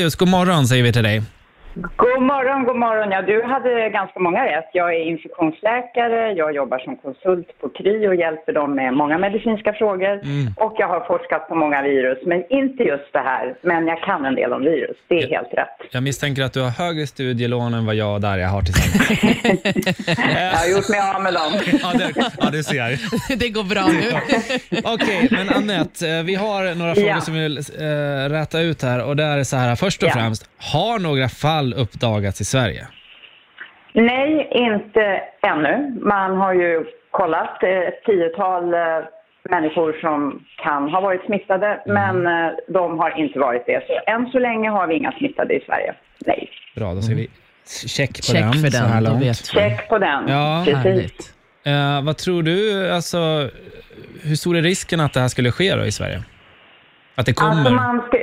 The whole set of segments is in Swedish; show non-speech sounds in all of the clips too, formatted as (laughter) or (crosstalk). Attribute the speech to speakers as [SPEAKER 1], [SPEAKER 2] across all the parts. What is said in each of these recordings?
[SPEAKER 1] Just, god morgon säger vi till dig.
[SPEAKER 2] God morgon, god morgon. Ja, du hade ganska många rätt. Jag är infektionsläkare, jag jobbar som konsult på Kry och hjälper dem med många medicinska frågor. Och jag har forskat på många virus, men inte just det här. Men jag kan en del om virus, det är helt rätt.
[SPEAKER 1] Jag misstänker att du har högre studielån än vad jag och Darja har tillsammans. (laughs)
[SPEAKER 2] Jag har gjort mig av med dem. (laughs)
[SPEAKER 1] ja, det, ja, du ser. (laughs)
[SPEAKER 3] Det går bra nu.
[SPEAKER 1] Okej, men Annette, eh, vi har några frågor
[SPEAKER 2] Ja.
[SPEAKER 1] som vi vill äh, räta ut här. Och det är så här, först och
[SPEAKER 2] Ja.
[SPEAKER 1] främst, har några fall uppdagats i Sverige?
[SPEAKER 2] Nej, inte ännu. Man har ju kollat eh, ett tiotal eh, människor som kan ha varit smittade, men eh, de har inte varit det. Så än så länge har vi inga smittade i Sverige. Nej.
[SPEAKER 1] Bra, då säger vi check på
[SPEAKER 3] Check
[SPEAKER 1] den.
[SPEAKER 3] för
[SPEAKER 1] så här
[SPEAKER 3] den, då
[SPEAKER 1] långt.
[SPEAKER 2] Check på den.
[SPEAKER 1] Ja,
[SPEAKER 2] Precis.
[SPEAKER 3] Härligt.
[SPEAKER 1] Eh, vad tror du, alltså, hur stor är risken att det här skulle ske då i Sverige? Att det kommer?
[SPEAKER 2] Alltså man ska,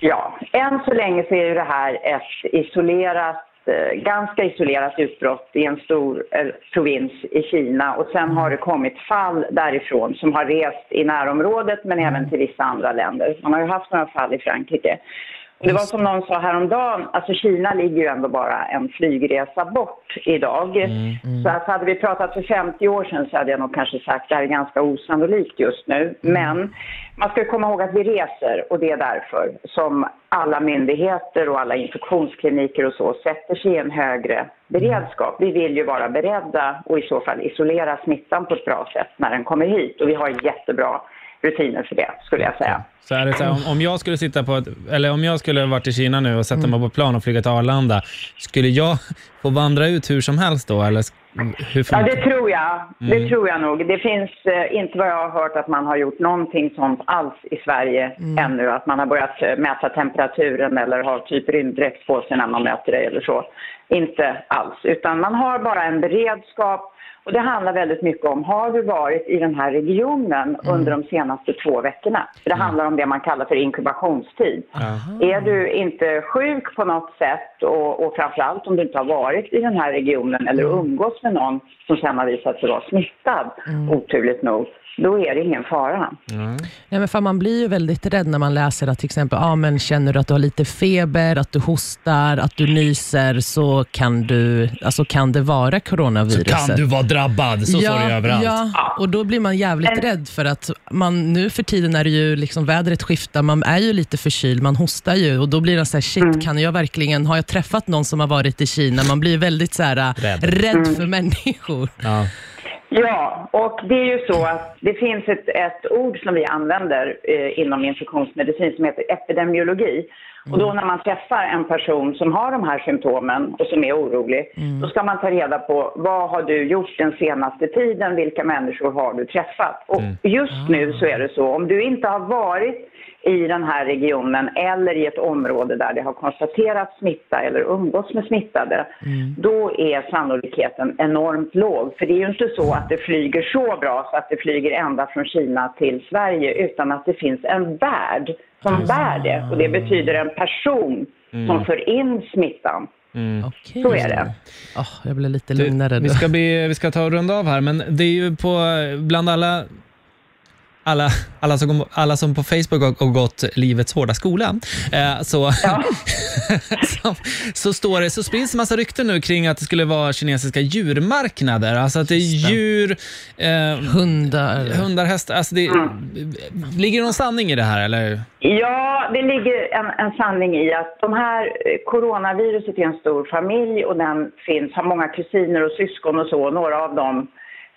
[SPEAKER 2] ja, än så länge så är ju det här ett isolerat, eh, ganska isolerat utbrott i en stor eh, provins i Kina och sen har det kommit fall därifrån som har rest i närområdet men även till vissa andra länder. Man har ju haft några fall i Frankrike. Det var som någon sa häromdagen, alltså Kina ligger ju ändå bara en flygresa bort idag. Så att hade vi pratat för 50 år sedan så hade jag nog kanske sagt att det här är ganska osannolikt just nu. Men man ska komma ihåg att vi reser och det är därför som alla myndigheter och alla infektionskliniker och så sätter sig i en högre beredskap. Vi vill ju vara beredda och i så fall isolera smittan på ett bra sätt när den kommer hit och vi har jättebra rutiner för det skulle jag säga.
[SPEAKER 1] Så är det så här, om, om jag skulle sitta på ett, eller om jag skulle varit i Kina nu och sätta mig på ett plan och flyga till Arlanda, skulle jag få vandra ut hur som helst då? Eller hur
[SPEAKER 2] Ja, det tror jag. Det tror jag nog. Det finns eh, inte vad jag har hört att man har gjort någonting sånt alls i Sverige ännu. Att man har börjat eh, mäta temperaturen eller har typ rymddräkt på sig när man möter dig eller så. Inte alls. Utan man har bara en beredskap. Och det handlar väldigt mycket om, har du varit i den här regionen under de senaste två veckorna? För det handlar om det man kallar för inkubationstid. Är du inte sjuk på något sätt och, och framförallt om du inte har varit i den här regionen eller umgås med någon som sen har visat sig vara smittad, oturligt nog, då är det ingen fara.
[SPEAKER 3] Nej, men fan, man blir ju väldigt rädd när man läser att till exempel, ah, men känner du att du har lite feber, att du hostar, att du nyser, så kan, du, alltså, kan det vara coronaviruset.
[SPEAKER 1] Kan du vara drabbad? Så står det överallt.
[SPEAKER 3] Ja, och då blir man jävligt rädd för att man, nu för tiden är det ju liksom vädret skiftar, man är ju lite förkyld, man hostar ju och då blir det så här, shit, kan jag verkligen, har jag träffat någon som har varit i Kina? Man blir väldigt så här,
[SPEAKER 1] Rädd.
[SPEAKER 3] rädd, för människor.
[SPEAKER 1] Ja.
[SPEAKER 2] Ja, och det är ju så att det finns ett, ett ord som vi använder eh, inom infektionsmedicin som heter epidemiologi. Och då när man träffar en person som har de här symptomen och som är orolig, då ska man ta reda på vad har du gjort den senaste tiden, vilka människor har du träffat? Och just nu så är det så, om du inte har varit i den här regionen eller i ett område där det har konstaterats smitta eller umgås med smittade, då är sannolikheten enormt låg. För det är ju inte så att det flyger så bra så att det flyger ända från Kina till Sverige, utan att det finns en värld som bär det. Och det betyder en person som för in smittan.
[SPEAKER 3] Okej.
[SPEAKER 2] Så är det.
[SPEAKER 3] Ah, jag blir lite
[SPEAKER 1] Du,
[SPEAKER 3] lugnare
[SPEAKER 1] vi, ska bli, vi ska ta och runda av här, men det är ju på, bland alla alla, alla, som, alla som på Facebook har, har gått livets hårda skola, eh, så, (laughs) så, så, står det, så sprids en massa rykten nu kring att det skulle vara kinesiska djurmarknader. Alltså att det är djur, eh,
[SPEAKER 3] Hundar.
[SPEAKER 1] hundar, hästar. Alltså det, Ligger det någon sanning i det här? Eller?
[SPEAKER 2] Ja, det ligger en, en sanning i att de här eh, coronaviruset är en stor familj och den finns, har många kusiner och syskon och så. Några av dem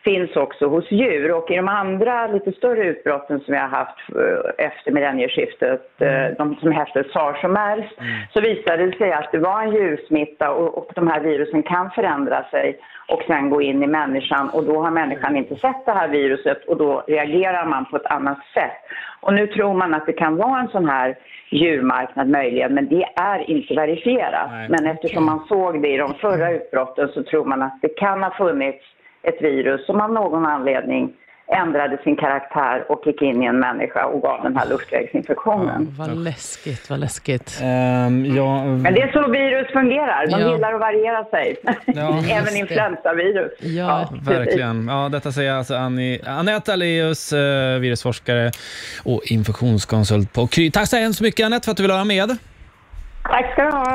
[SPEAKER 2] finns också hos djur och i de andra lite större utbrotten som vi har haft eh, efter millennieskiftet, eh, de som hette sars och mers, så visade det sig att det var en djursmitta och, och de här virusen kan förändra sig och sen gå in i människan och då har människan inte sett det här viruset och då reagerar man på ett annat sätt. Och nu tror man att det kan vara en sån här djurmarknad möjligen, men det är inte verifierat.
[SPEAKER 1] Nej.
[SPEAKER 2] Men eftersom man såg det i de förra utbrotten så tror man att det kan ha funnits ett virus som av någon anledning ändrade sin karaktär och gick in i en människa och gav den här luftvägsinfektionen.
[SPEAKER 3] Vad läskigt, vad läskigt.
[SPEAKER 1] Ehm, ja,
[SPEAKER 2] Men det är så virus fungerar. De
[SPEAKER 3] Ja.
[SPEAKER 2] gillar att variera sig.
[SPEAKER 1] Ja, (laughs)
[SPEAKER 2] Även influensavirus.
[SPEAKER 3] Ja.
[SPEAKER 1] Verkligen. Ja, detta säger alltså Annie, Anette Aleus, eh, virusforskare och infektionskonsult på Kry. Tack så hemskt mycket Anette för att du ville vara med.
[SPEAKER 2] Tack ska du ha.